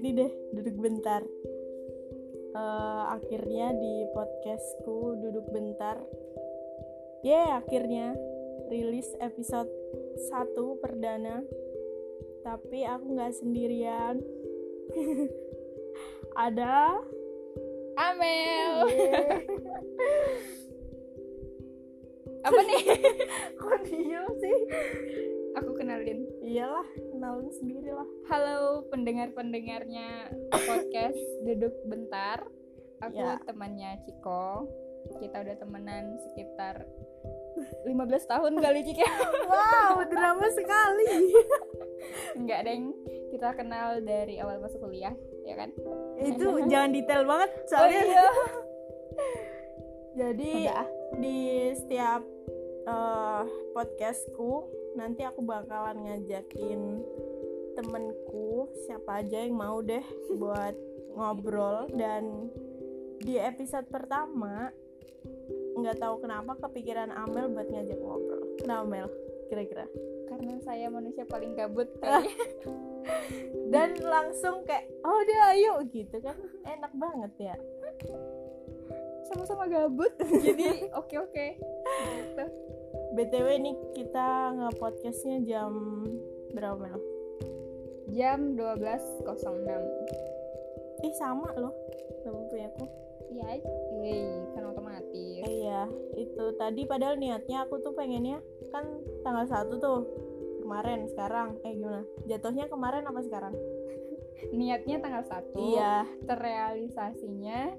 sini deh duduk bentar. Uh, akhirnya di podcastku duduk bentar. Ya yeah, akhirnya rilis episode 1 perdana. Tapi aku nggak sendirian. Ada? Amel. Yeah. apa nih? Kok diem sih? Aku kenalin. Iyalah kenalin sendiri lah. Halo pendengar pendengarnya podcast duduk bentar. Aku ya. temannya Ciko. Kita udah temenan sekitar 15 tahun kali Ciko wow drama sekali. Enggak deng. Kita kenal dari awal masuk kuliah ya kan? Itu jangan detail banget soalnya oh, iya. jadi Udah. di setiap uh, podcastku nanti aku bakalan ngajakin temenku siapa aja yang mau deh buat ngobrol. Dan di episode pertama nggak tahu kenapa kepikiran Amel buat ngajak ngobrol. Kenapa Mel kira-kira? Karena saya manusia paling gabut dan langsung kayak oh dia ayo gitu kan. Enak banget ya. Sama-sama gabut jadi oke oke okay. gitu btw ini kita nge podcastnya jam berapa Mel? jam 12.06 ih sama loh sama punya aku. Iya iya kan otomatis. Iya itu tadi padahal niatnya aku tuh pengennya kan tanggal satu tuh kemarin sekarang. Eh gimana? Jatuhnya kemarin apa sekarang? Niatnya tanggal satu iya. terrealisasinya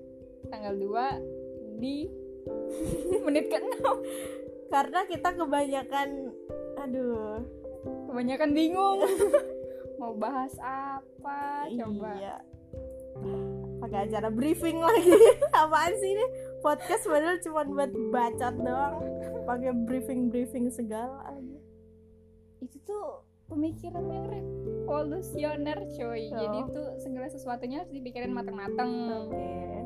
tanggal 2 di menit ke 6 karena kita kebanyakan aduh. Kebanyakan bingung. Mau bahas apa? Coba. Iya. Pakai acara briefing lagi. Apaan sih ini? Podcast padahal cuma buat bacot doang. Pakai briefing briefing segala. Itu tuh pemikiran yang revolusioner coy. Oh. jadi tuh segala sesuatunya harus dipikirin matang-matang okay.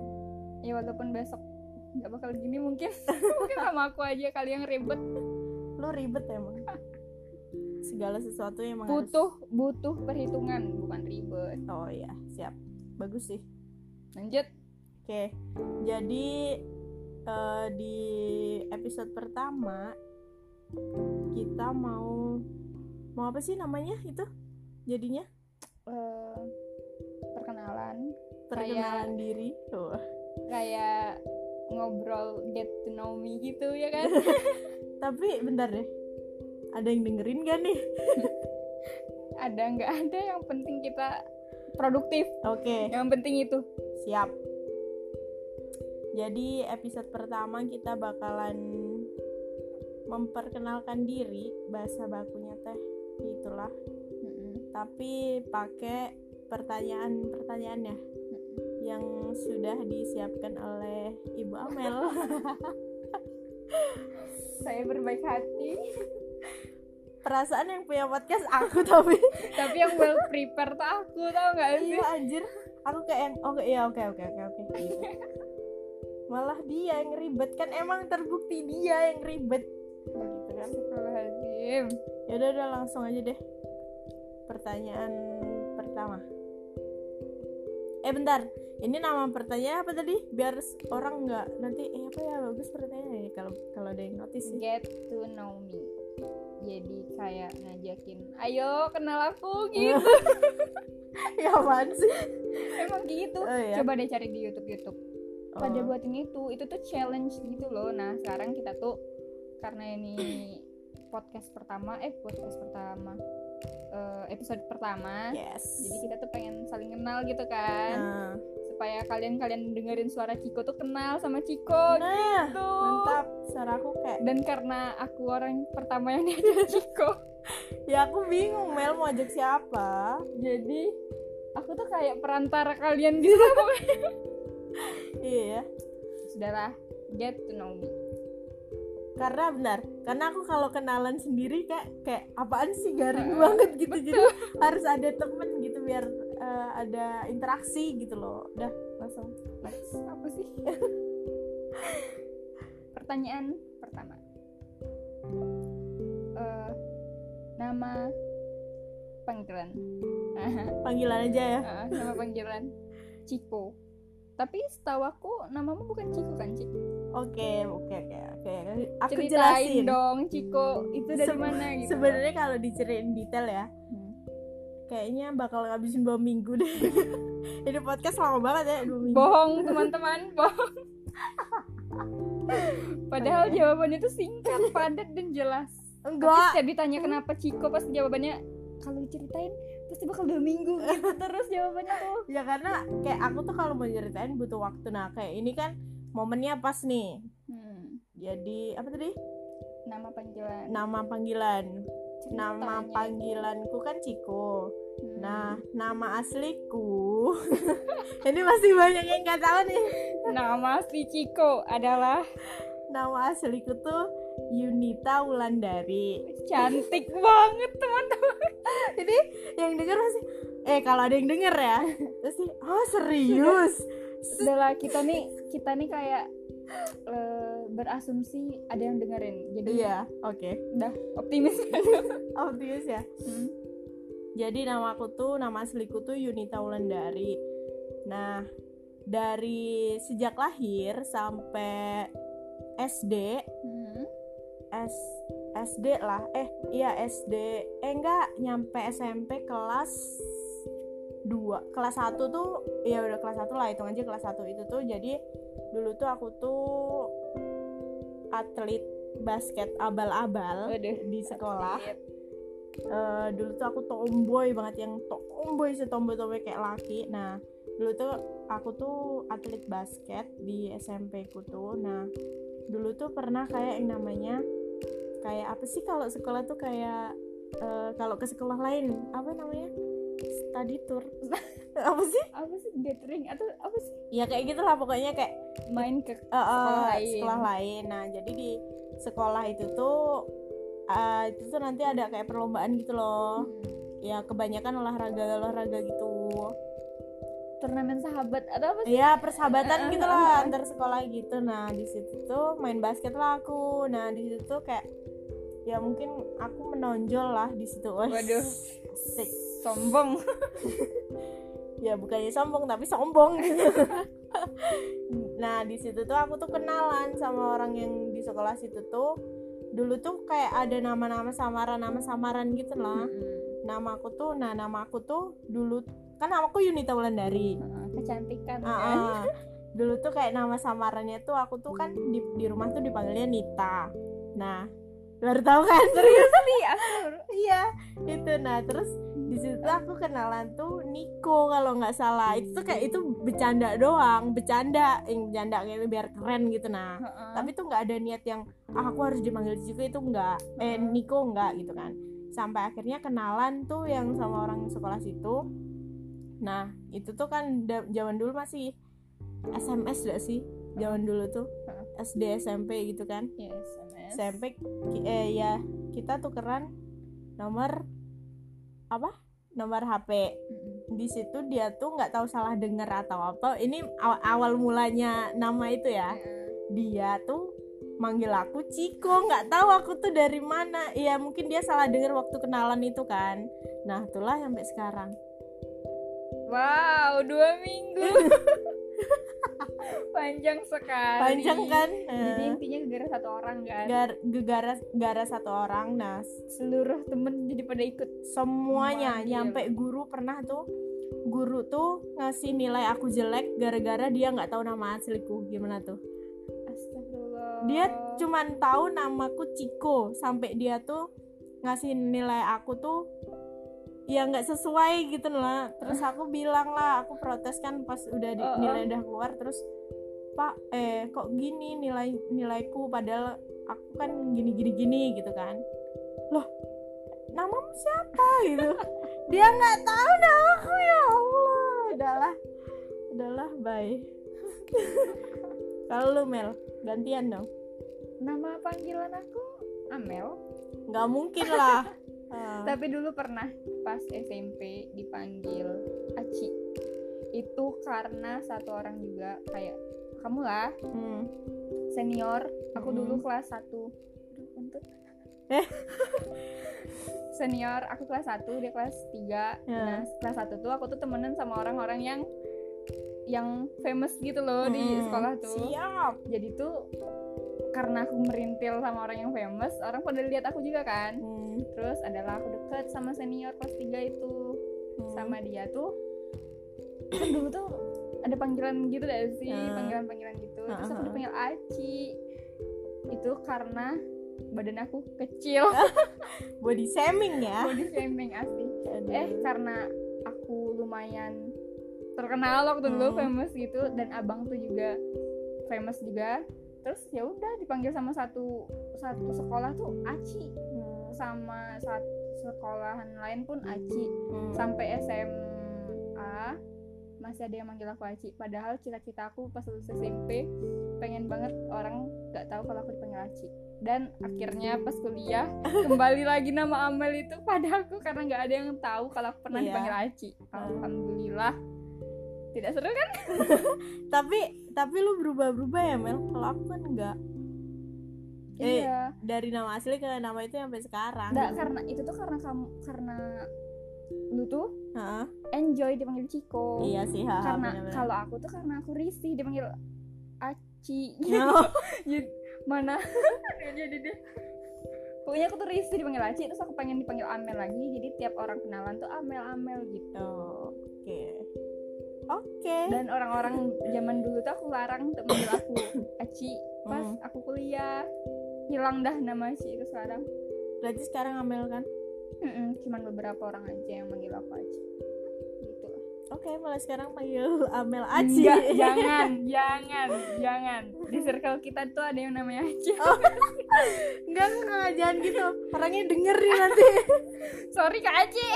ya walaupun besok nggak bakal gini mungkin. Mungkin sama aku aja kali yang ribet. Lo ribet emang. Segala sesuatu yang butuh harus... butuh perhitungan bukan ribet. Oh ya siap. Bagus sih. Lanjut. Oke jadi uh, di episode pertama kita mau mau apa sih namanya itu? Jadinya? Uh, perkenalan. Perkenalan kayak, diri. Tuh kayak ngobrol get to know me gitu ya kan? Tapi bentar deh ada yang dengerin gak nih? Ada nggak ada. Yang penting kita produktif. Oke. Okay. yang penting itu. Siap. Jadi episode pertama kita bakalan memperkenalkan diri bahasa bakunya teh itulah. Mm-hmm. tapi pakai pertanyaan-pertanyaannya yang sudah disiapkan oleh Ibu Amel. Saya berbaik hati. Perasaan yang punya podcast aku tapi tapi yang well prepare tuh aku tau gak sih? Iya anjir. Aku kayak yang oke okay, iya oke oke oke oke. Malah dia yang ribet kan emang terbukti dia yang ribet. Gitu kan. Ya udah udah langsung aja deh. Pertanyaan pertama. Eh bentar, ini nama pertanyaan apa tadi? Biar orang nggak nanti eh apa ya? Bagus pertanyaannya kalau kalau ada yang notice get to know me. Jadi kayak ngajakin ayo kenal aku gitu. Ya apaan sih? Emang gitu. Oh, iya. coba deh cari di YouTube YouTube. Oh. pada buatin itu itu tuh challenge gitu loh. Nah sekarang kita tuh karena ini podcast pertama eh podcast pertama uh, episode pertama yes. jadi kita tuh pengen saling kenal gitu kan uh supaya kalian-kalian dengerin suara Ciko tuh kenal sama Ciko nah, gitu. Mantap, suara aku kayak dan karena aku orang pertama yang diajak Ciko. ya aku bingung Mel mau ajak siapa. Jadi aku tuh kayak perantara kalian gitu. iya. Sudahlah, get to know me. Karena benar, karena aku kalau kenalan sendiri kayak kayak apaan sih garing banget gitu. Jadi harus ada temen gitu biar uh, ada interaksi gitu loh. Udah langsung. Next apa sih? Pertanyaan pertama. Uh, nama panggilan. Panggilan aja ya. Uh, nama panggilan. Ciko. Tapi setahu aku namamu bukan Ciko kan Cik? Oke oke oke oke aku Ceritain jelasin. dong Ciko itu dari Se- mana gitu. sebenarnya kalau diceritain detail ya Hmm. kayaknya bakal ngabisin dua minggu deh. Ini podcast lama banget ya dua minggu. Bohong teman-teman bohong. Padahal jawabannya itu singkat padat dan jelas. Tapi enggak. setiap ditanya kenapa Ciko pasti jawabannya kalau diceritain pasti bakal dua minggu gitu. Terus jawabannya tuh. Ya karena kayak aku tuh kalau mau ceritain butuh waktu. Nah kayak ini kan momennya pas nih. hmm. Jadi apa tadi? Nama panggilan. Nama panggilan. Nama panggilanku kan Ciko. Hmm. nah nama asliku. Ini masih banyak yang nggak tahu nih. Nama asli Ciko adalah nama asliku tuh Yunita Wulandari. Cantik banget teman-teman. Jadi yang denger pasti eh kalau ada yang denger ya terus sih oh serius? Adalah kita nih kita nih kayak eh, berasumsi ada yang dengerin. Jadi iya oke. udah optimis. Optimis ya. Hmm. jadi nama aku tuh nama asliku tuh Yunita Wulandari. Nah dari sejak lahir sampai SD Hmm. S SD lah. Eh iya SD eh enggak nyampe SMP kelas 2 kelas 1 tuh ya udah kelas 1 lah hitung aja kelas 1 itu tuh. Jadi dulu tuh aku tuh atlet basket abal-abal di sekolah. Atlet. Eh, dulu tuh aku tomboy banget yang tomboy setomboy tomboy kayak laki. Nah dulu tuh aku tuh atlet basket di SMP ku tuh. Nah dulu tuh pernah kayak yang namanya kayak apa sih kalau sekolah tuh kayak eh, kalau ke sekolah lain apa namanya? Study tour. Apa sih? Apa sih? Gathering atau apa sih? Ya kayak gitulah pokoknya kayak main ke eh, eh, Sekolah lain. sekolah lain. Nah jadi di sekolah itu tuh eh, itu tuh nanti ada kayak perlombaan gitu loh. Ya kebanyakan olahraga olahraga gitu. Turnamen sahabat atau apa sih? Ya persahabatan gitu lah antar sekolah gitu. Nah di situ tuh main basket lah aku. Nah di situ tuh kayak ya mungkin aku menonjol lah di situ. Waduh. Asik. sombong. Ya bukannya sombong tapi sombong. gitu nah di situ tuh aku tuh kenalan sama orang yang di sekolah situ tuh. Dulu tuh kayak ada nama-nama samaran nama samaran gitu lah. Nama aku tuh nah nama aku tuh dulu kan namaku Yunita Wulandari. Kecantikan Ah, kan ah. dulu tuh kayak nama samarannya tuh aku tuh kan di, di rumah tuh dipanggilnya Nita. Nah baru tahu kan? Serius? Nih Asur iya itu nah terus di situ aku kenalan tuh Niko kalau nggak salah. Itu tuh kayak itu bercanda doang bercanda yang bercanda kayak biar keren gitu. Nah Heeh. tapi tuh nggak ada niat yang ah, aku harus dipanggil Ciko itu enggak eh. Niko enggak gitu kan. Sampai akhirnya kenalan tuh yang sama orang sekolah situ. Nah itu tuh kan zaman dulu masih SMS gak sih? Zaman dulu tuh. SD SMP gitu kan? Yes, SMS. SMP eh ya kita tukeran nomor apa? Nomor HP di situ dia tuh nggak tahu salah denger atau apa. Ini aw- awal mulanya nama itu ya. Dia tuh manggil aku Ciko nggak tahu aku tuh dari mana. Ya mungkin dia salah denger waktu kenalan itu kan. Nah itulah sampai sekarang. Wow dua minggu panjang sekali. Panjang kan? Jadi Nah, intinya gara satu orang kan? Gar- gegara gara satu orang nah seluruh temen jadi pada ikut. Semuanya Manggil. nyampe guru pernah tuh. Guru tuh ngasih nilai aku jelek gara-gara dia nggak tahu nama asliku gimana tuh? Astagfirullah. Dia cuman tahu namaku Ciko sampai dia tuh ngasih nilai aku tuh ya nggak sesuai gitu lah terus aku bilang lah aku protes kan pas udah di- oh. nilai udah keluar terus pak eh kok gini nilai nilaiku? Padahal aku kan gini gini gini gitu kan. Loh namamu siapa? gitu. Dia nggak tahu namaku ya Allah. Udahlah udahlah bye. Kalau lu Mel gantian dong. Nama panggilan aku? Amel nggak mungkin lah Tapi dulu pernah pas SMP dipanggil Aci. Itu karena satu orang juga kayak kamu lah. Hmm. senior. Aku Hmm. dulu kelas 1 Aduh, untuk eh. Senior aku kelas 1 dia kelas 3 Ya. nah kelas 1 tuh aku tuh temenan sama orang-orang yang yang famous gitu loh di Hmm, sekolah tuh. Siap. Jadi tuh karena aku merintil sama orang yang famous orang pada lihat aku juga kan. Hmm, terus adalah aku deket sama senior kelas 3 itu. Hmm. sama dia tuh kan dulu tuh ada panggilan gitu deh sih? Ah. panggilan-panggilan gitu. Terus aku Ah, ah, dipanggil Aci. Itu karena badan aku kecil. Body shaming ya? Body shaming asli. Aduh. eh karena aku lumayan terkenal waktu dulu Hmm. famous gitu dan abang tuh juga famous juga terus ya udah dipanggil sama satu satu sekolah tuh Aci. Hmm, sama satu sekolahan lain pun Aci. Hmm. sampai SMA masih ada yang manggil aku Aci. Padahal cita-cita aku pas lulus SMP pengen banget orang nggak tahu kalau aku dipanggil Aci. Dan akhirnya pas kuliah kembali lagi nama Amel itu pada aku karena nggak ada yang tahu kalau aku pernah Iya. dipanggil Aci. Alhamdulillah tidak seru kan? Tapi tapi lu berubah-berubah ya Mel. Kalau aku kan enggak Eh, iya. dari nama asli ke nama itu sampai sekarang. Nggak karena itu tuh karena kamu karena lu tuh Hah? enjoy dipanggil Ciko. Iya sih ha, karena kalau aku tuh karena aku risih dipanggil Aci. Oh, Jadi, mana? Jadi deh pokoknya aku tuh risih dipanggil Aci terus aku pengen dipanggil Amel lagi. Jadi tiap orang kenalan tuh Amel Amel gitu oke oke. Dan orang-orang zaman dulu tuh aku larang untuk manggil aku Aci. Pas Hmm. aku kuliah hilang dah nama Aci itu sekarang. Berarti sekarang Amel kan? Mm-mm, cuman beberapa orang aja yang manggil aku Aci. Gitu. Oke mulai sekarang panggil Amel Aci. Enggak, jangan jangan jangan. Di circle kita tuh ada yang namanya Aci. Oh. enggak enggak jangan gitu. Orangnya denger nih nanti. Sorry Kak Aci.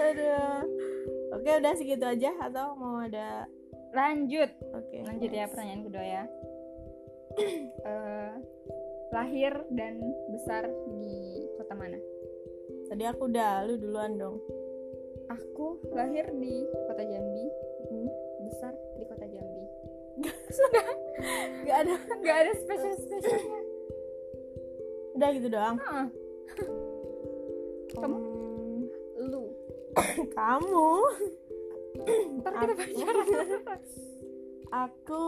Aduh oke udah segitu aja atau mau ada lanjut. Oke lanjut ya pertanyaan kedua ya. Eh, lahir dan besar di kota mana? Tadi aku udah lu duluan dong. Aku lahir di kota Jambi. Hmm. besar di kota Jambi. Nggak ada. Nggak ada spesial spesialnya udah gitu doang. Ah, Kamu? Kamu. Ntar kita Aku. pacaran aku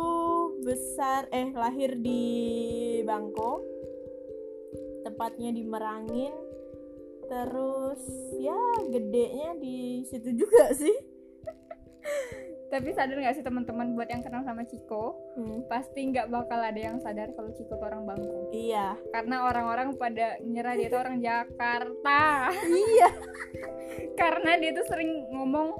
besar eh lahir di Bangko tepatnya di Merangin. Terus ya gedenya di situ juga sih tapi sadar nggak sih teman-teman buat yang kenal sama Ciko Hmm, pasti nggak bakal ada yang sadar kalau Ciko tuh orang Bangkok. Iya. Karena orang-orang pada ngira dia tuh orang Jakarta. Iya. Karena dia tuh sering ngomong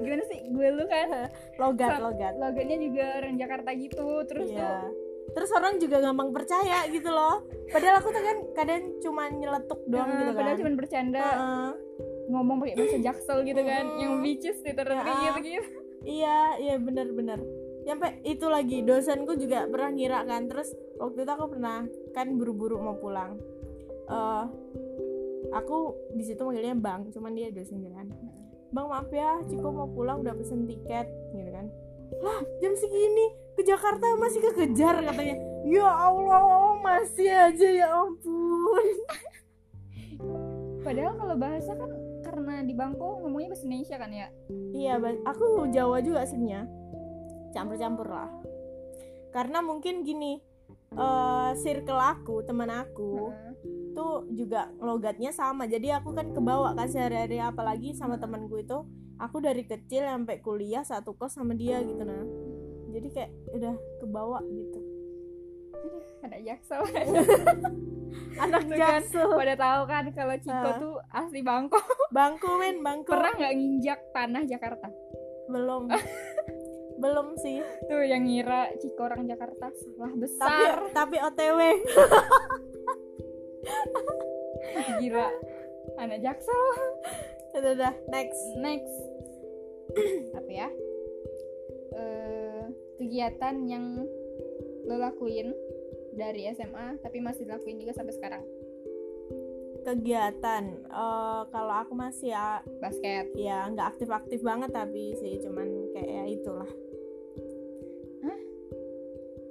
gimana sih gue lu kan? Logat Sa- logat. logatnya juga orang Jakarta gitu. Terus tuh iya terus orang juga gampang percaya gitu loh. Padahal aku tuh kan kadang cuma nyeletuk doang eh, gitu padahal kan. cuma bercanda Heeh. ngomong pakai bahasa jaksel gitu kan yang bitches literally Ya. gitu gitu Iya, iya bener-bener. Sampai itu lagi dosenku juga pernah ngira kan. Terus waktu itu aku pernah kan buru-buru mau pulang. eh aku di situ manggilnya Bang, cuman dia dosen kan. Bang maaf ya, Ciko mau pulang udah pesen tiket gitu kan. Lah, jam segini ke Jakarta masih kekejar katanya. Ya Allah, masih aja ya ampun. padahal kalau bahasa kan karena di Bangko ngomongnya bahasa Indonesia kan ya Iya, aku Jawa juga aslinya. Campur-campur lah. Karena mungkin gini, eh circle aku, teman aku Heeh. tuh juga logatnya sama. Jadi aku kan kebawa kan sehari-hari apalagi sama temanku itu. Aku dari kecil sampai kuliah satu kos sama dia gitu nah. Jadi kayak udah kebawa gitu. ada jaksel Anak Tuh kan, jaksel. pada tahu kan kalau Ciko Ah. tuh asli Bangko Bangku men, bangku. pernah nggak nginjak tanah Jakarta Belum. Belum sih. tuh yang ngira Ciko orang Jakarta salah Tapi besar tapi OTW. gila anak jaksel Udah, udah, next. next apa ya Eh, kegiatan yang lo lakuin dari SMA tapi masih dilakuin juga sampai sekarang. Kegiatan eh, kalau aku masih ya basket. ya nggak aktif-aktif banget tapi sih cuman kayak ya itulah. Hah?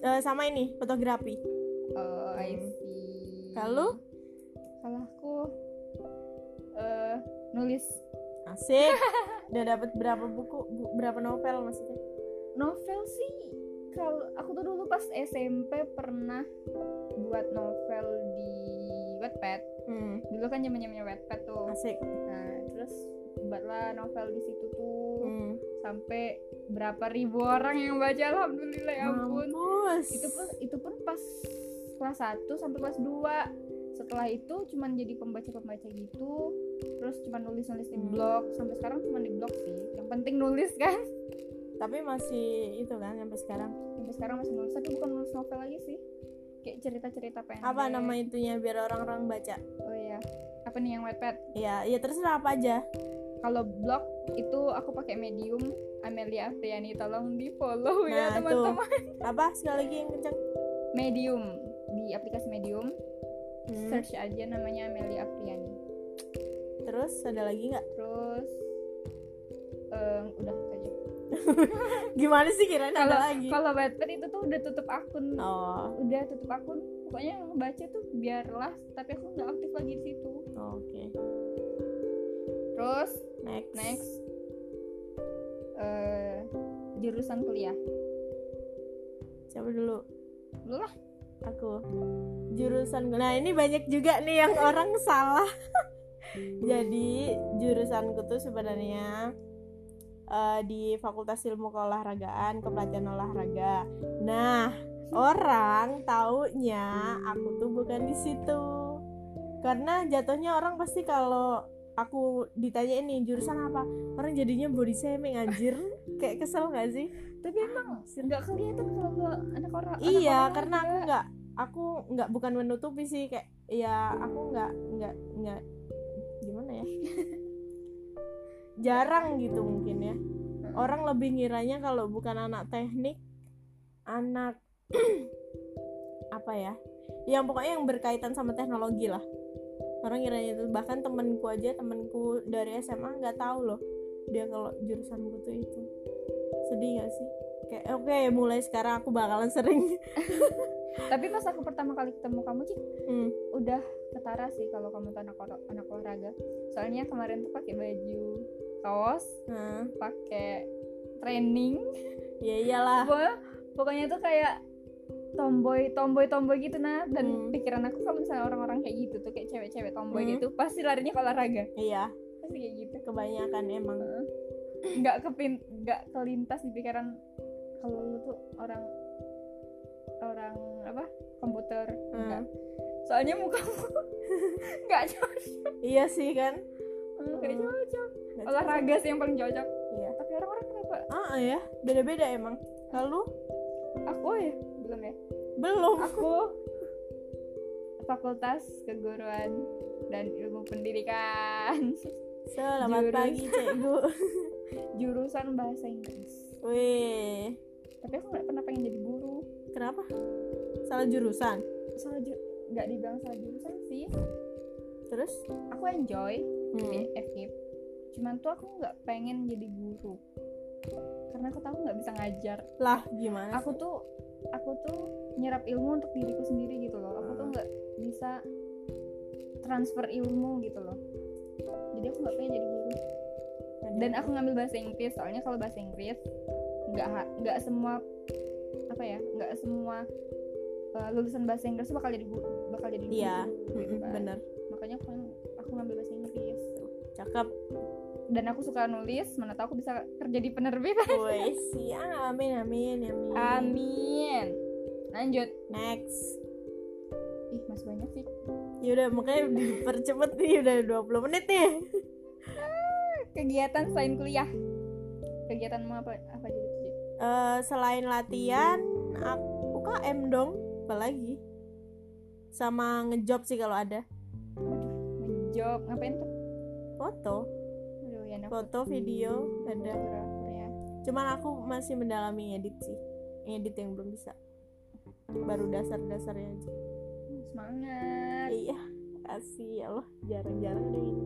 Eh, sama ini fotografi. Oh I see. Kalau? kalau aku uh, nulis. Asik. Udah dapat berapa buku bu, berapa novel maksudnya? Novel sih kalau aku tuh dulu pas SMP pernah buat novel di Wattpad. Hmm. dulu kan zamannya zamannya Wattpad tuh. Asik. Nah terus buatlah novel di situ tuh. Hmm. sampai berapa ribu orang yang baca alhamdulillah ya ampun. Mampus. itu pun itu pun pas kelas 1 sampai kelas 2 setelah itu cuman jadi pembaca-pembaca gitu. Terus cuma nulis-nulis di hmm. blog. Sampai sekarang cuma di blog sih. Yang penting nulis kan tapi masih itu kan sampai sekarang. Sampai sekarang masih nulis. Tapi bukan nulis novel lagi sih. Kayak cerita-cerita pendek. Apa nama itunya biar orang-orang baca? Oh iya. Apa nih yang Wattpad iya iya terserah apa aja. Kalau blog itu aku pakai medium. Amelia Afriani tolong di follow ya, nah, ya teman-teman. Apa? Sekali lagi yang kenceng. Medium. Di aplikasi medium. Hmm. search aja namanya Amelia Afriani terus ada lagi nggak? Terus um, udah gimana sih kira ada lagi? kalau Wattpad itu tuh udah tutup akun. Oh. udah tutup akun. Pokoknya yang baca tuh biarlah tapi aku nggak aktif lagi di situ. Oh, oke. Okay. terus next. next. Uh, jurusan kuliah. Siapa dulu? Dulu lah. Aku. Jurusan nah ini banyak juga nih yang orang salah. Jadi jurusanku tuh sebenarnya uh, di Fakultas Ilmu Keolahragaan Kepelatihan Olahraga. Nah, orang taunya aku tuh bukan di situ. Karena jatuhnya orang pasti kalau aku ditanya ini jurusan apa? Orang jadinya body shaming anjir. Kayak kesel gak sih? Tapi emang nggak kelihatan kalau anak orang iya anak karena aku nggak aku nggak bukan menutupi sih kayak ya aku nggak nggak nggak gimana ya jarang gitu mungkin ya. Orang lebih ngiranya kalau bukan anak teknik anak apa ya? Yang pokoknya yang berkaitan sama teknologi lah. Orang ngiranya itu bahkan temenku aja temenku dari SMA nggak tahu loh dia kalau jurusanku tuh itu. Sedih gak sih? Kayak oke okay, mulai sekarang aku bakalan sering. Tapi pas aku pertama kali ketemu kamu sih hmm. udah ketara sih kalau kamu tuh anak anak olahraga. Soalnya kemarin tuh pakai baju kaos hmm. pakai training. Ya iyalah. Pokoknya, pokoknya tuh kayak tomboy tomboy tomboy gitu nah dan hmm. pikiran aku kalau misalnya orang-orang kayak gitu tuh kayak cewek-cewek tomboy hmm. gitu pasti larinya ke olahraga. Iya. Pasti kayak gitu. Kebanyakan emang. Nggak kepin nggak kelintas di pikiran kalau lu tuh orang orang apa? Komputer. Hmm. soalnya mukamu nggak cocok. Iya sih kan hmm. cocok. Gak olahraga sih yang paling cocok. Iya. Tapi orang-orang kenapa? Ah ya beda-beda emang. Lalu? Aku ya belum ya? Belum. Aku fakultas keguruan dan ilmu pendidikan. Selamat Jurus... pagi cikgu. Jurusan bahasa Inggris. Wih. Tapi aku nggak pernah pengen jadi guru. Kenapa? Salah jurusan? Salah ju nggak dibilang salah jurusan sih. Terus? Aku enjoy hmm. di FKIP cuman tuh aku nggak pengen jadi guru. Karena aku tahu nggak bisa ngajar. Lah gimana aku tuh aku tuh nyerap ilmu untuk diriku sendiri gitu loh. Aku tuh hmm. nggak bisa transfer ilmu gitu loh. Jadi aku nggak pengen jadi guru. Dan aku ngambil bahasa Inggris soalnya kalau bahasa Inggris nggak nggak semua apa ya nggak semua uh, lulusan bahasa Inggris bakal jadi bakal jadi iya. gitu kan. bener. Makanya aku aku ngambil bahasa Inggris cakep. Dan aku suka nulis mana tahu aku bisa kerja di penerbitan Woi siap. Amin amin amin. Amin. Lanjut. Next. Ih mas banyak sih. Yaudah makanya dipercepet nih udah 20 menit nih. Kegiatan selain kuliah. Kegiatan mau apa apa gitu uh, selain latihan aku UKM dong. Apalagi sama ngejob sih kalau ada. Ngejob ngapain tuh foto. Aduh, ya foto video ada. ya. cuman aku masih mendalami edit sih. Edit yang belum bisa. Baru dasar-dasarnya aja. Semangat. Iya kasih ya Allah. Jarang-jarang ada yang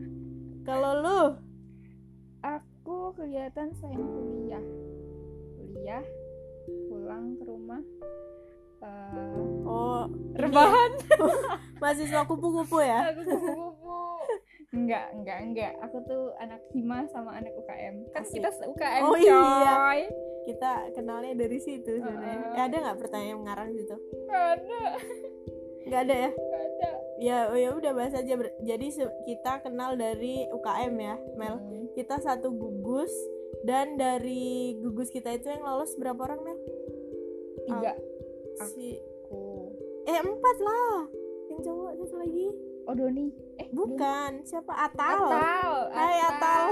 kalau lu? Aku kegiatan selain kuliah. Kuliah pulang ke rumah uh, oh rebahan. Mahasiswa kupu-kupu ya? Aku kupu-kupu enggak enggak enggak. Aku tuh anak hima sama anak UKM kan Asik. kita UKM Oh, coy. Iya. kita kenalnya dari situ sebenarnya. Heeh. Eh, ada nggak pertanyaan yang ngarang situ? Nggak ada. Nggak ada ya? Nggak ada. Ya oh ya udah bahas aja. Jadi kita kenal dari UKM ya Mel. Hmm. kita satu gugus dan dari gugus kita itu yang lolos berapa orang Mel? Tiga. Si aku. Eh empat lah. Yang cowok satu lagi oh Doni. Eh bukan siapa? Doni. Atal Atal. Hai Atal.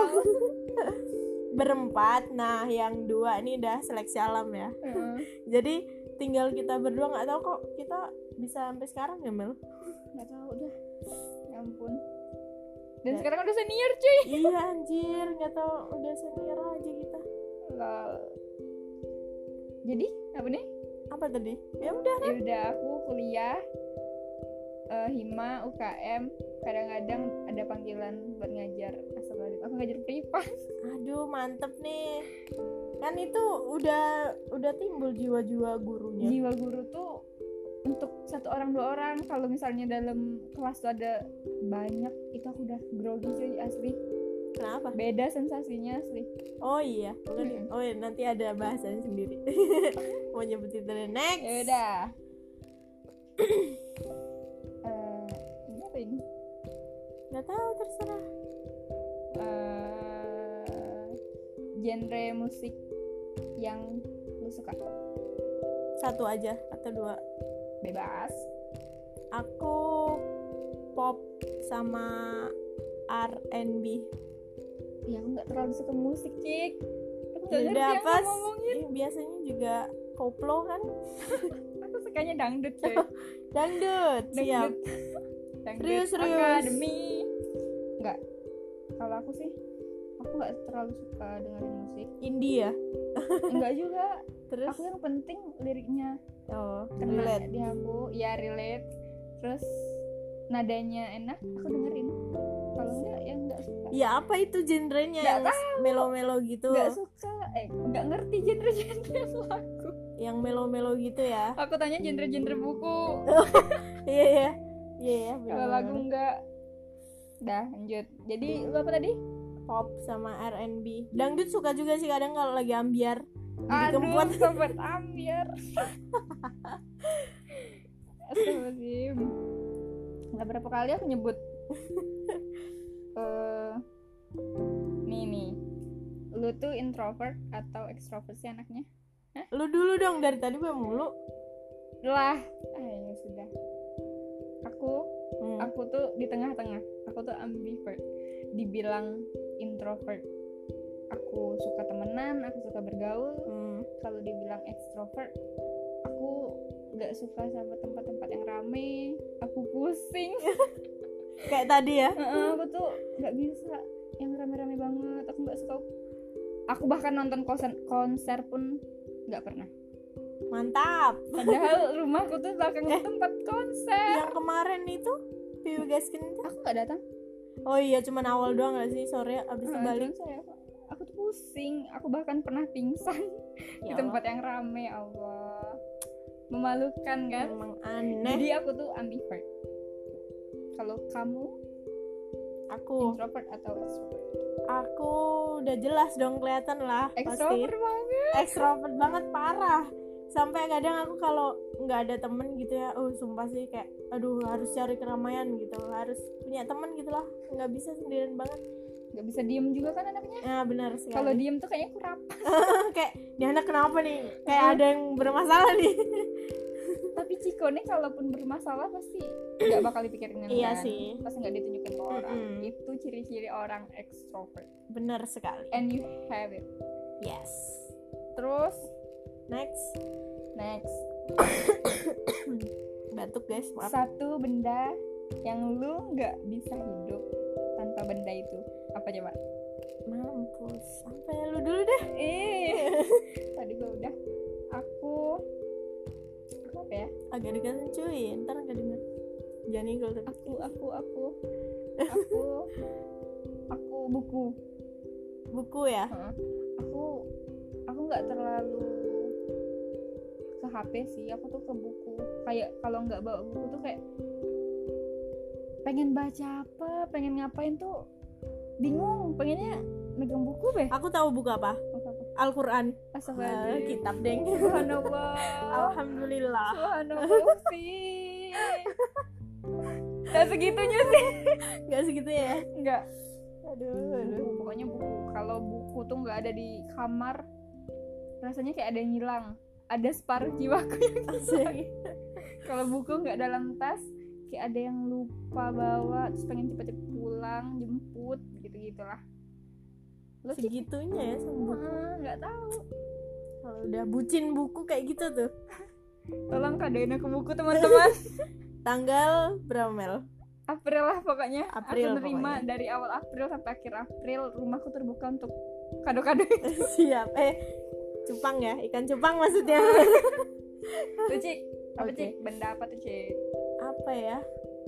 Berempat. Nah yang dua ini udah seleksi alam ya. Heeh. jadi tinggal kita berdua. Nggak tahu kok kita bisa sampai sekarang ya Mel? Nggak tahu udah. Ya ampun. Dan Ya. sekarang udah senior cuy. Iya anjir. Nggak tahu udah senior aja kita. Lol. jadi apa nih? Apa tadi? Ya udah ya udah aku kuliah eh, hima UKM kadang-kadang ada panggilan buat ngajar Astagfirullahaladzim aku ngajar privat aduh mantep nih. Kan itu udah udah timbul jiwa-jiwa gurunya. Jiwa guru tuh untuk satu orang dua orang. Kalau misalnya dalam kelas tuh ada banyak itu aku udah grogi cuy asli. Kenapa? Beda sensasinya asli. Oh iya. Bukan Mm-mm. oh iya, nanti ada bahasannya sendiri. Mau nyebutin tadi next? Ya udah ini apa ini nggak tahu terserah. Eh, genre musik yang lu suka? Satu aja atau dua? Bebas. Aku pop sama R&B ya aku nggak terlalu suka musik cik. Udah yang ngomongin. Eh, biasanya juga koplo kan? Aku sukanya dangdut cuy dangdut siap. Dangdut Serius, serius. akademi nggak. Kalau aku sih aku nggak terlalu suka dengerin musik. Indie ya? Enggak juga. Terus? Aku yang penting liriknya oh kena relate. di aku. Ya relate. Terus nadanya enak aku dengerin. Kalau enggak ya enggak suka. Ya apa itu genrenya Nggak yang melo-melo gitu? Enggak suka. Eh enggak ngerti genre-genre lagu. Yang melo-melo gitu ya? Aku tanya genre-genre buku. Iya iya iya ya, kalau lagu enggak. Dah lanjut. Jadi lu apa tadi? Pop sama R&B dangdut suka juga sih kadang kalau lagi ambiar. Aduh sobat ambiar. Astagfirullahaladzim. Nggak berapa kali aku nyebut. Eh Nih nih. Lu tuh introvert atau extrovert sih anaknya? lu dulu dong dari tadi gue mulu. Lah ah, ya sudah Aku Hmm. Aku tuh di tengah-tengah. Aku tuh ambivert. Dibilang introvert. Aku suka temenan Aku suka bergaul. Hmm. kalau dibilang extrovert aku nggak suka sama tempat-tempat yang rame. Aku pusing. Kayak tadi ya? Heeh, aku tuh nggak bisa. Yang rame-rame banget. Aku nggak suka. Aku bahkan nonton konser konser pun nggak pernah mantap. Padahal rumahku tuh belakang Eh. tempat konser. Yang kemarin itu Piu Gaskin itu? Aku nggak datang. Oh iya cuman awal doang gak sih? Sore abis itu balik saya aku tuh pusing. Aku bahkan pernah pingsan di Ya tempat yang rame ya Allah. Memalukan kan? Emang aneh. Jadi aku tuh ambivert. Kalau kamu? Aku. Introvert atau extrovert? Aku udah jelas dong kelihatan lah pasti. Extrovert banget. Ekstrovert banget parah sampai kadang aku kalau nggak ada temen gitu ya oh sumpah sih kayak aduh harus cari keramaian gitu. Harus punya temen gitu lah nggak bisa sendirian banget. Nggak bisa diem juga kan anaknya? Nah benar sekali. Kalau diem tuh kayaknya kurap kayak di anak kenapa nih? Kayak ada yang bermasalah nih. Tapi Ciko nih kalaupun bermasalah pasti nggak bakal dipikirin yang Iya sih. pasti nggak ditunjukin ke orang. Mm-mm. itu ciri-ciri orang extrovert benar sekali. And you have it. Yes. Terus next. Next. Batuk guys. Maaf. Satu benda yang lu nggak bisa hidup tanpa benda itu. Apa coba? Mampus. Sampai lu dulu deh. Eh tadi gua udah. Aku apa ya? Agak dikasih cuy. Ntar nggak denger. Jangan tapi. Aku aku aku. Aku aku buku. Buku ya? Aku aku nggak terlalu ke HP sih aku tuh ke buku. Kayak kalau nggak bawa buku tuh kayak pengen baca apa pengen ngapain tuh bingung pengennya megang buku be aku tahu buku apa? Al-Quran. Uh, kitab deng Subhanallah. Alhamdulillah. Subhanallah sih. Gak segitunya sih. Gak segitu ya? Enggak Aduh, aduh. Pokoknya buku. Kalau buku tuh gak ada di kamar Rasanya kayak ada yang hilang Ada separuh jiwaku yang hilang. Kalau buku gak dalam tas Kayak ada yang lupa bawa Terus pengen cepet-cepet pulang Jemput Gitu-gitulah. Lo segitunya ya sama buku. Nggak tahu. Kalau udah bucin buku kayak gitu tuh. Tolong kadoin aku buku teman-teman. Tanggal berapa Mel? April lah pokoknya. April aku terima pokoknya. dari awal April sampai akhir April rumahku terbuka untuk kado-kado siap. Eh cupang ya ikan cupang maksudnya. Tuh cik apa cik benda apa tuh cik apa ya?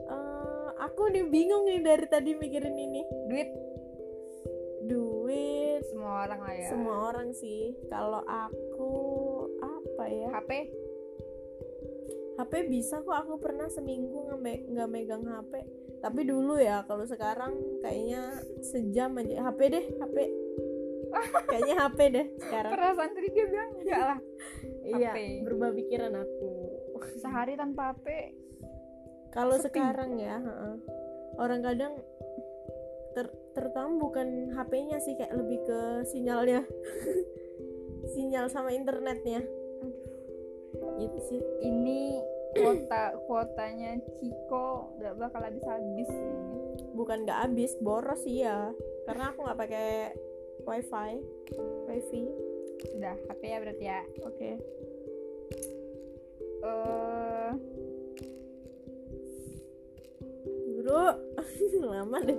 Eh, aku nih bingung nih dari tadi mikirin ini. Duit. Duit. Semua orang lah ya. Semua orang sih. Kalau aku apa ya? HP HP bisa kok aku pernah seminggu nggak megang HP tapi dulu ya kalau sekarang kayaknya sejam aja. HP deh HP kayaknya HP deh sekarang. Perasaan tadi dia bilang enggak lah iya berubah pikiran aku. Sehari tanpa HP kalau sekarang ya heeh, orang kadang ter terutama bukan HP-nya sih kayak lebih ke sinyalnya. Sinyal sama internetnya. Itu sih. Ini kuota kuotanya Ciko nggak bakal habis habis sih bukan nggak habis boros sih ya. Karena aku nggak pakai wifi. Wifi. Udah HP ya berarti ya? Oke. Eh guru lama deh.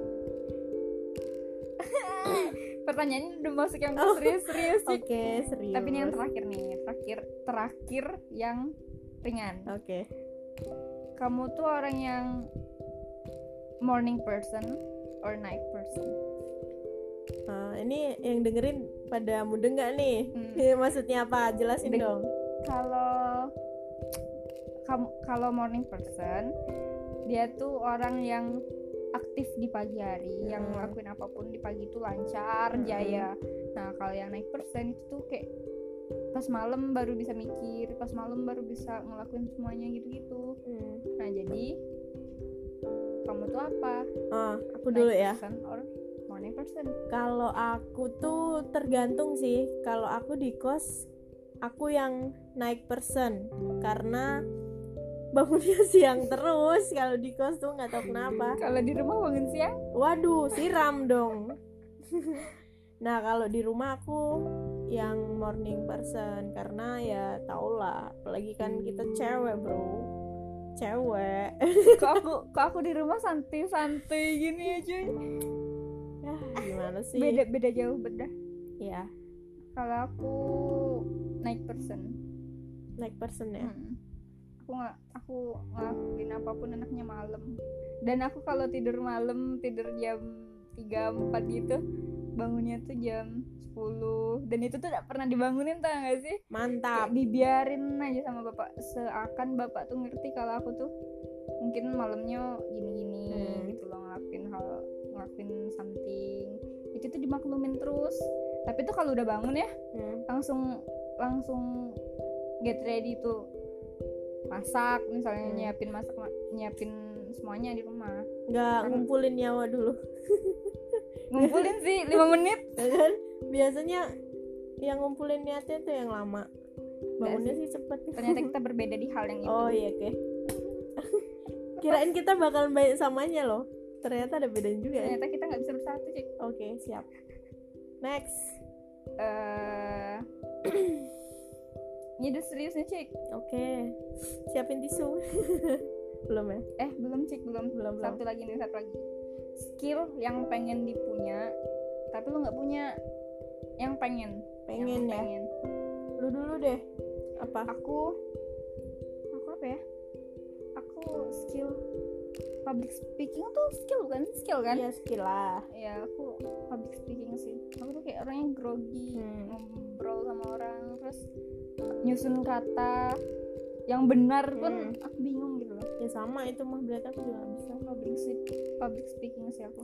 Pertanyaannya udah masuk yang Oh. serius-serius sih. Oke serius. Tapi ini yang terakhir nih terakhir terakhir yang ringan. Oke. Kamu tuh orang yang morning person or night person Nah, ini yang dengerin pada muda nggak nih Hmm. maksudnya apa jelasin Deng- dong kalau kamu kalau morning person dia tuh orang yang aktif di pagi hari yang Hmm. ngelakuin apa pun di pagi itu lancar Hmm. jaya nah kalau yang night person itu tuh kayak pas malam baru bisa mikir pas malam baru bisa ngelakuin semuanya gitu-gitu Hmm. nah jadi kamu tuh apa Ah, aku dulu Night ya person or morning person Kalau aku tuh tergantung sih. Kalau aku di kos, aku yang naik person karena bangunnya siang terus. Kalau di kos tuh nggak tahu kenapa. kalau di rumah bangun siang Waduh, siram dong. nah kalau di rumah aku yang morning person karena ya tau lah, apalagi kan kita cewek bro, cewek. kok aku kok aku di rumah santai-santai gini aja ya gimana sih? beda beda jauh beda Ya, kalau aku night person naik person ya. Hmm. aku nggak aku ngelakuin apa pun enaknya malam dan aku kalau tidur malam tidur jam 3 4 gitu bangunnya tuh jam 10 dan itu tuh tidak pernah dibangunin tau gak sih Mantap. Kayak dibiarin aja sama bapak seakan bapak tuh ngerti kalau aku tuh mungkin malamnya gini-gini Hmm. gitu loh ngelakuin hal ngelakuin something. Itu tuh dimaklumin terus. Tapi tuh kalau udah bangun ya Hmm. langsung langsung get ready tuh. Masak misalnya Hmm. nyiapin masak ma- nyiapin semuanya di rumah. Nggak Kan- ngumpulin nyawa dulu. Ngumpulin sih lima menit. Ya kan? Biasanya yang ngumpulin niatnya tuh yang lama. Bangunnya sih cepet. Ternyata kita berbeda di hal yang itu. Oh iya oke. Kirain kita bakal banyak samanya loh ternyata ada bedanya juga ya. Ternyata kita nggak bisa bersatu cik. Oke siap. Next. Eh ini udah serius nih cik. Oke. Siapin tisu. Belum ya? Eh belum cik belum. Belum, belum. satu lagi nih satu lagi. Skill yang pengen dipunya tapi lu nggak punya. Yang pengen. Pengen yang ya? pengen. Lu dulu deh. Apa? Aku aku apa ya? Aku skill public speaking tuh skill bukan sih skill kan? Ya skill lah. Ya aku public speaking sih. Aku tuh kayak orangnya grogi Hmm. ngobrol sama orang terus nyusun kata yang benar pun Hmm. aku bingung gitu loh. Ya sama itu mah. Berarti aku juga bisa. Public public speaking sih aku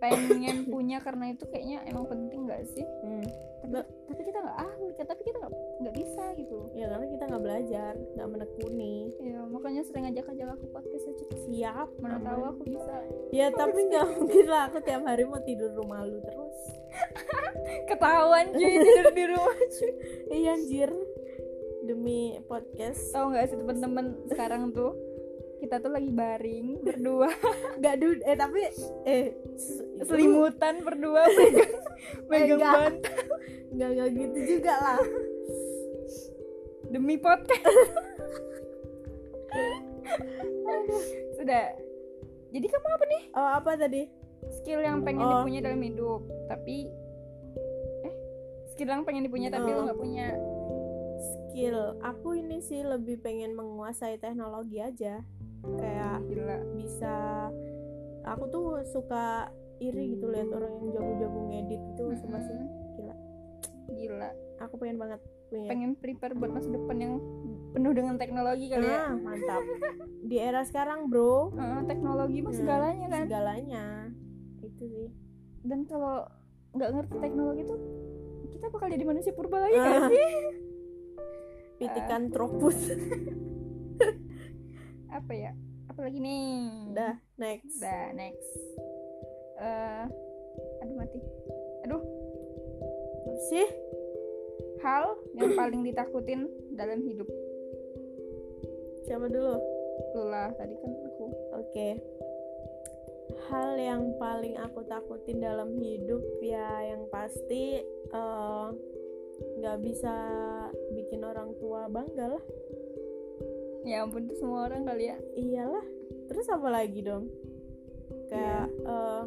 pengen punya karena itu kayaknya emang penting gak sih? Hmm. tapi, tapi kita nggak ahli tapi kita nggak nggak bisa gitu. Ya karena kita nggak belajar nggak menekuni. Ya makanya sering ajak ajak aku podcast aja. Siap mana tahu aku bisa. Ya tapi nggak mungkin lah aku tiap hari mau tidur rumah lu terus. Ketahuan cuy tidur di rumah cuy. Iya anjir. Demi podcast. Tahu nggak sih teman-teman sekarang tuh kita tuh lagi baring berdua. Nggak dud eh tapi eh selimutan berdua. Megang megang bantal. nggak nggak gitu juga lah. Demi podcast. Sudah. Jadi kamu apa nih? Oh apa tadi? Skill yang pengen oh. dipunya dalam hidup. Tapi eh skill yang pengen dipunya tapi oh. lo nggak punya. Skill. Aku ini sih lebih pengen menguasai teknologi aja kayak Gila. bisa aku tuh suka iri gitu lihat orang yang jago-jago ngedit itu mm -hmm. sih. Gila. Gila. Aku pengen banget punya. Pengen prepare buat masa depan yang penuh dengan teknologi kali ya. Ah, mantap. Di era sekarang bro. Uh, teknologi mah hmm, segalanya kan? segalanya. Itu sih. Dan kalau nggak ngerti teknologi tuh kita bakal jadi manusia purba lagi uh, kan sih? Pitikan uh. tropus apa ya? Apalagi nih? Dah next. Dah next. Uh, aduh mati. Aduh. Sih? Hal yang paling ditakutin dalam hidup. Siapa dulu? Lu lah tadi kan aku. Oke. Okay. hal yang paling aku takutin dalam hidup ya yang pasti eh, nggak uh, bisa bikin orang tua bangga lah ya ampun tuh semua orang kali ya. Iyalah. Terus apa lagi dong? Kayak yeah. uh,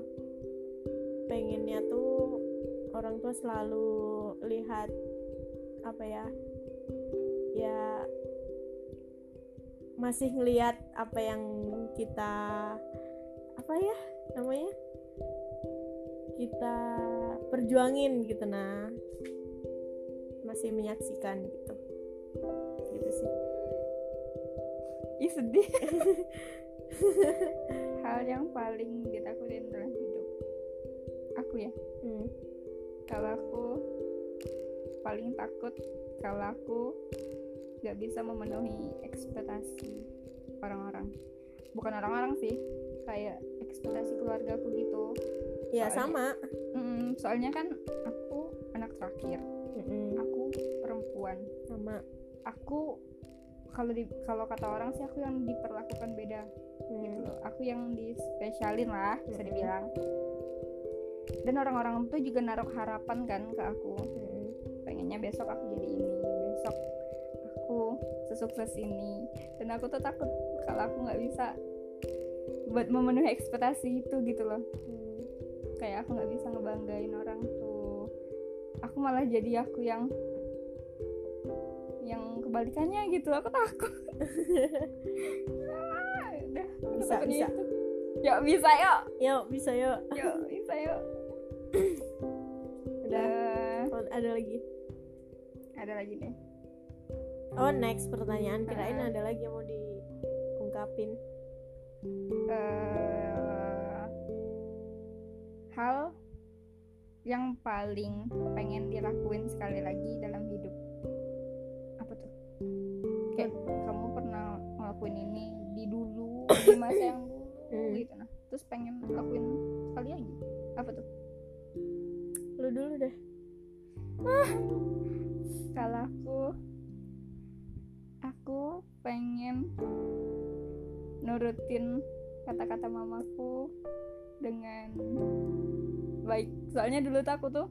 pengennya tuh orang tua selalu lihat apa ya ya masih ngelihat apa yang kita apa ya namanya kita perjuangin gitu nah. Masih menyaksikan gitu. Gitu sih Ih sedih. Hal yang paling ditakutin dalam hidup Aku ya. Hmm. Kalau aku Paling takut Kalau aku Gak bisa memenuhi ekspektasi Orang-orang. Bukan orang-orang sih Kayak ekspektasi keluarga aku gitu. Ya soalnya, sama. Mm, Soalnya kan Aku anak terakhir. Mm -mm. Aku perempuan. Sama. Aku kalau di kalau kata orang sih aku yang diperlakukan beda hmm. gitu loh aku yang dispesialin lah bisa hmm. dibilang dan orang-orang tuh juga naruh harapan kan ke aku hmm. pengennya besok aku jadi ini besok aku sesukses ini dan aku tuh takut kalau aku nggak bisa buat memenuhi ekspektasi itu gitu loh hmm. kayak aku nggak bisa ngebanggain orang tuh aku malah jadi aku yang kebalikannya gitu. Aku takut. Ah, udah bisa. bisa yuk bisa yuk. Yuk bisa yuk. Yuk bisa yuk. Udah. Uh, ada lagi. Ada lagi nih. Oh next pertanyaan. Kirain uh, ada lagi yang mau diungkapin. Uh, hal yang paling pengen dilakuin sekali lagi dalam hidup kayak kamu pernah ngelakuin ini di dulu di masa yang dulu hmm. gitu. Nah terus pengen lakuin sekali lagi. Apa tuh? Lu dulu deh. Kalau aku aku pengen nurutin kata-kata mamaku dengan baik. Soalnya dulu tuh aku tuh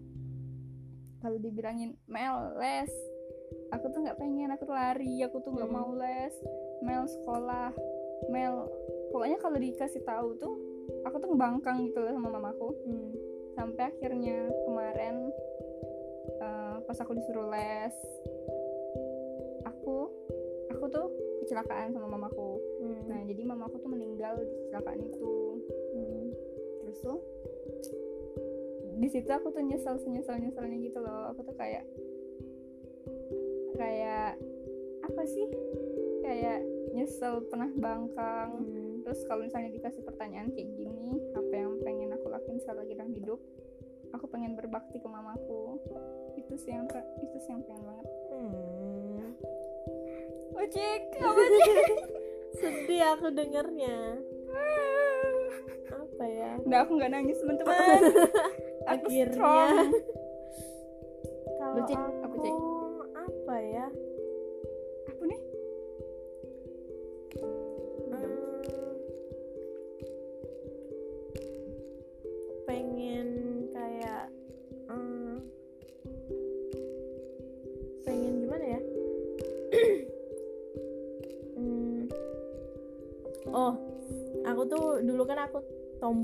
kalau dibilangin Mel les aku tuh nggak pengen aku tuh lari aku tuh nggak hmm. mau les mel sekolah mel pokoknya kalau dikasih tahu tuh aku tuh ngebangkang gitu loh sama mamaku hmm. sampai akhirnya kemarin uh, pas aku disuruh les aku aku tuh kecelakaan sama mamaku hmm. nah jadi mamaku tuh meninggal di kecelakaan itu hmm. terus tuh di situ aku tuh nyesel nyesel nyeselnya gitu loh aku tuh kayak kayak apa sih? Kayak nyesel pernah bangkang. Hmm. terus kalau misalnya dikasih pertanyaan kayak gini apa yang pengen aku lakuin saat lagi dalam hidup? Aku pengen berbakti ke mamaku. Itu sih yang itu sih yang pengen banget. Hmm. ojek apa sih? Sedih aku dengernya. Apa ya? Nggak aku nggak nangis teman-teman akhirnya. Kalau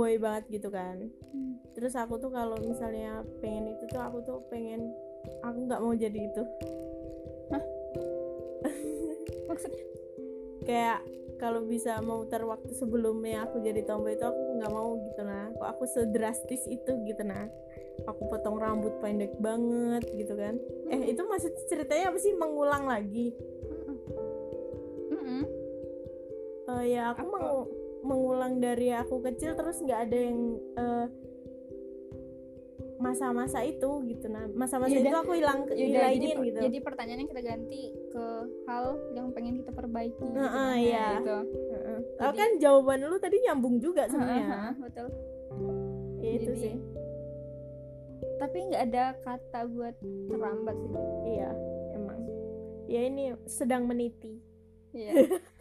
tomboy banget gitu kan hmm. terus aku tuh kalau misalnya pengen itu tuh aku tuh pengen aku nggak mau jadi itu Hah? maksudnya kayak kalau bisa mau muter waktu sebelumnya aku jadi tomboy itu aku nggak mau gitu nah kok aku sedrastis itu gitu nah aku potong rambut pendek banget gitu kan hmm. eh itu maksud ceritanya apa sih mengulang lagi mm -mm. Uh, ya aku, aku mau mengulang dari aku kecil terus nggak ada yang uh, masa-masa itu gitu. Nah masa-masa itu aku hilang hilangin jadi, gitu. jadi pertanyaannya kita ganti ke hal yang pengen kita perbaiki gitu, uh, uh, iya. gitu. Uh, uh. Jadi, kan jawaban lu tadi nyambung juga sebenarnya. uh, uh, betul. Ya, itu jadi, sih. Tapi nggak ada kata buat terlambat sih. Iya emang. Ya ini sedang meniti. Iya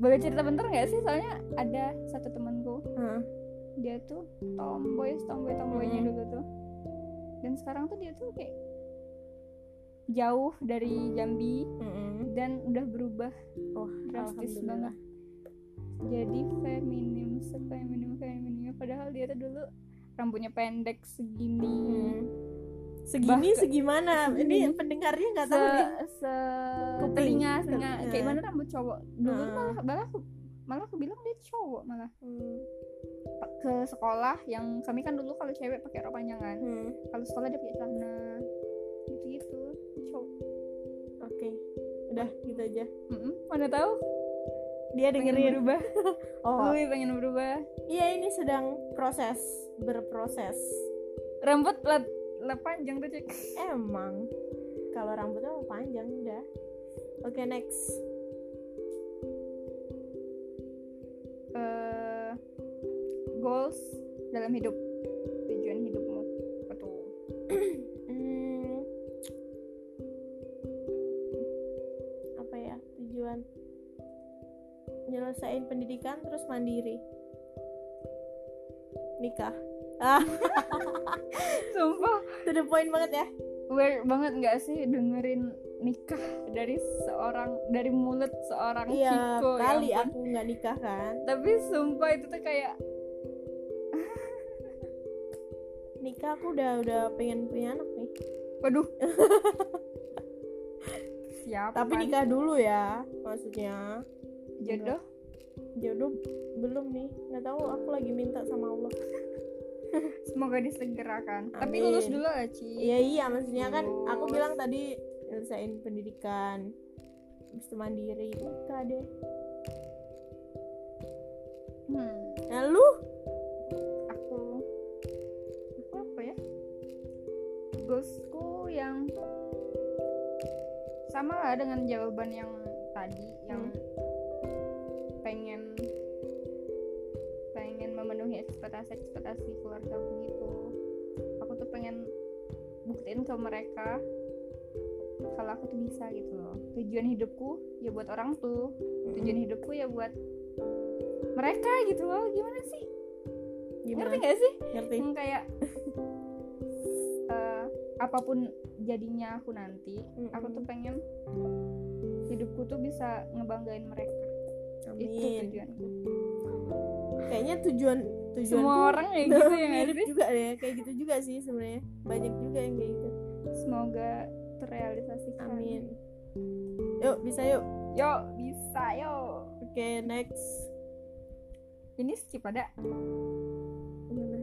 boleh cerita bentar nggak sih? Soalnya ada satu temanku hmm. dia tuh tomboy tomboy tomboynya hmm. dulu tuh. Dan sekarang tuh dia tuh kayak jauh dari Jambi hmm. dan udah berubah oh drastis banget. Jadi feminim sefeminim feminimnya. Padahal dia tuh dulu rambutnya pendek segini. Hmm segini bah, segimana? Ini pendengarnya nggak tahu nih. se telinga telinga kayak mana rambut cowok? Dulu hmm. malah malah aku, malah aku bilang dia cowok malah. Hmm. ke sekolah yang kami kan dulu kalau cewek pakai rok panjangan hmm. kalau sekolah dia pakai celana. Gitu gitu cowok. Oke. Okay. udah gitu aja. Mm -mm. mana tahu? Dia dengerin berubah. Oh. Ui, pengen berubah. Iya ini sedang proses berproses. Rambut plat lah panjang tuh cek emang. Kalau rambutnya mau panjang udah. Oke okay, next. Uh, goals dalam hidup. Tujuan hidupmu. Betul hmm, apa ya? Tujuan. Nyelesain pendidikan terus mandiri. Nikah. ah sumpah. To the point banget ya. Weird banget nggak sih dengerin nikah dari seorang dari mulut seorang iya, Ciko kali ya aku nggak nikah kan. Tapi sumpah itu tuh kayak nikah aku udah udah pengen punya anak nih. Waduh. Siapa tapi nikah dulu ya maksudnya. Jodoh? Jodoh belum nih. Nggak tahu aku lagi minta sama Allah semoga disegerakan Amin. tapi lulus dulu lah Ci iya iya maksudnya kan aku bilang tadi nyelesain pendidikan itu mandiri nikah deh hmm. nah lu aku aku apa ya goalsku yang sama lah dengan jawaban yang tadi yang hmm. Memenuhi ekspektasi ekspektasi keluarga aku gitu. Aku tuh pengen buktiin ke mereka kalau aku tuh bisa gitu loh. Tujuan hidupku ya buat orang tuh. Tujuan hidupku ya buat mereka gitu loh. Gimana sih? Gimana? ngerti gak sih? Ngerti. Yang kayak uh, apa pun jadinya aku nanti mm-hmm. aku tuh pengen hidupku tuh bisa ngebanggain mereka. Amin. itu tujuanku. Kayaknya tujuan tujuan semua orang ya gitu ya mirip juga deh kayak gitu juga sih sebenarnya. Banyak juga yang kayak gitu. Semoga terrealisasi amin. Yuk bisa yuk. Yuk bisa yuk. Oke okay, next. Ini skip ada? Gimana?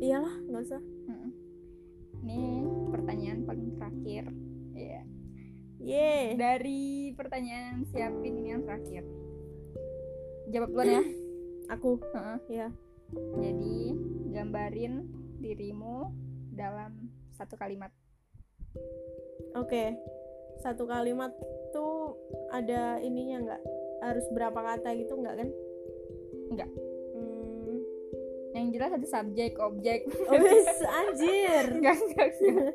Iyalah nggak usah. Hmm. ini pertanyaan paling terakhir. Ya yeah. yeah. dari pertanyaan siapin ini yang terakhir. Jawab dulu ya aku. Heeh. ya jadi gambarin dirimu dalam satu kalimat. Oke. Satu kalimat tuh ada ininya nggak? Harus berapa kata gitu nggak kan? Nggak. hmm. yang jelas ada subjek objek. Oh anjir. Enggak enggak enggak.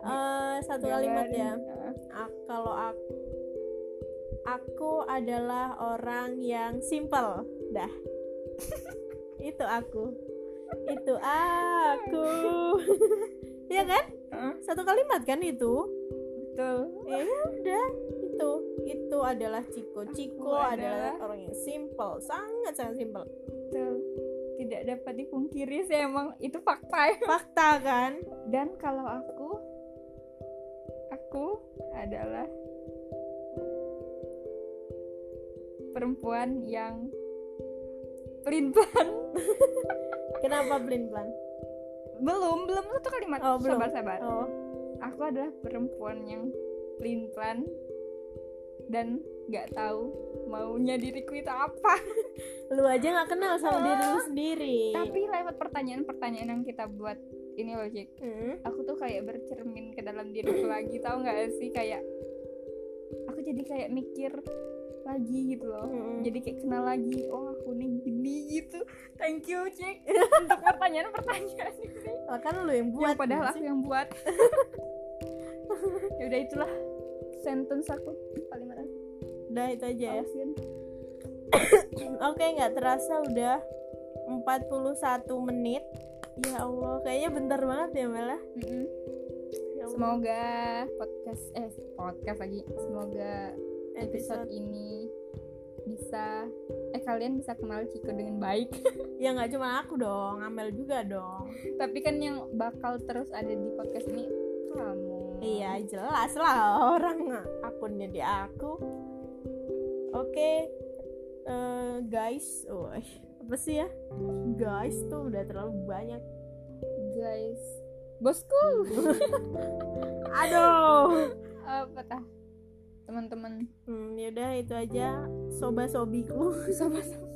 Eh, satu kalimat ya. Heeh. A- kalau aku aku adalah orang yang simple. Dah itu aku. Itu aku. Ya kan? Satu kalimat kan itu? Betul. Ya udah itu. Itu adalah Ciko. Ciko Aku adalah adalah- orang yang simple sangat sangat simple. Betul. Tidak dapat dipungkiri sih emang itu fakta ya. fakta kan? Dan kalau aku aku adalah perempuan yang pelin-pelan kenapa pelin pelan belum belum satu kalimat Oh, belum. sabar sabar oh. Aku adalah perempuan yang pelin-pelan dan nggak tahu maunya diriku itu apa. Lu aja nggak kenal sama Oh. diri lu sendiri. Tapi lewat pertanyaan-pertanyaan yang kita buat ini loh Jack Hmm. aku tuh kayak bercermin ke dalam diriku lagi tahu nggak sih? Kayak aku jadi kayak mikir lagi gitu loh Mm-mm. jadi kayak kenal lagi oh aku nih gini gitu thank you Jack untuk pertanyaan-pertanyaan ini Oh, kan lu yang buat yang padahal aku yang buat ya udah itulah sentence aku kalimat aku udah itu aja ya. Oke, nggak terasa udah 41 menit. Ya Allah, kayaknya bentar banget ya Mela. Mm-mm. Ya Allah. semoga podcast eh podcast lagi semoga episode ini bisa eh kalian bisa kenal Ciko dengan baik ya nggak cuma aku dong, Amel juga dong. tapi kan yang bakal terus ada di podcast ini kamu Iya, jelas lah orang akunnya di aku. Oke, eh, guys, oh, apa sih ya? Guys tuh udah terlalu banyak. guys bosku Aduh. apa tah teman-teman Hmm, yaudah itu aja soba-sobiku. sama-sama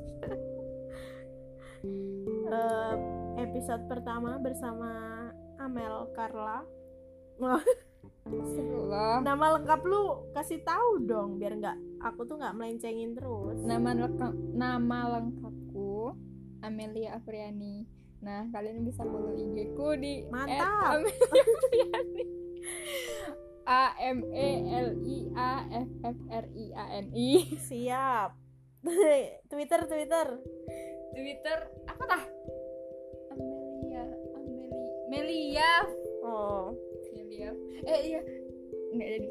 Eh, episode pertama bersama Amel Carla. Nama lengkap lu kasih tahu dong biar nggak aku tuh nggak melencengin terus. nama lengkap nama lengkapku Amelia Afriani nah kalian bisa follow IG ku di Mantap. @amelia_afriani. A M E L I A F F R I A N I Siap. Twitter Twitter. Twitter apa tah Amelia Amelia Melia Oh. Melia eh iya nggak jadi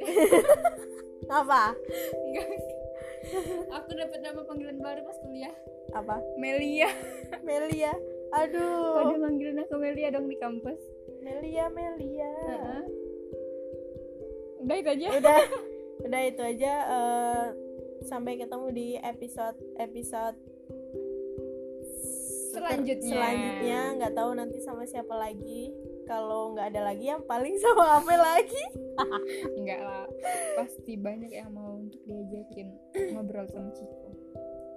Apa? Nggak. aku dapat nama panggilan baru pas kuliah Apa? Melia Melia. pada Aduh. manggilin aku Melia dong di kampus Melia Melia. Heeh. Udah itu aja. Udah. Udah itu aja eh, sampai ketemu di episode episode Selanjutnya. selanjutnya. Nggak tahu nanti sama siapa lagi. Kalau nggak ada lagi yang paling sama apa lagi. Enggak lah. Pasti banyak yang mau untuk diajakin ngobrol sama Ciko.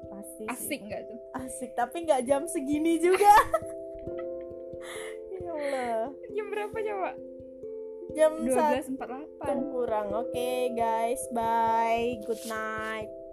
Pasti sih. asik nggak tuh? Asik tapi nggak jam segini juga. Ya Allah. Jam berapa coba jam satu. 12.48 kurang. Oke guys. Bye. Good night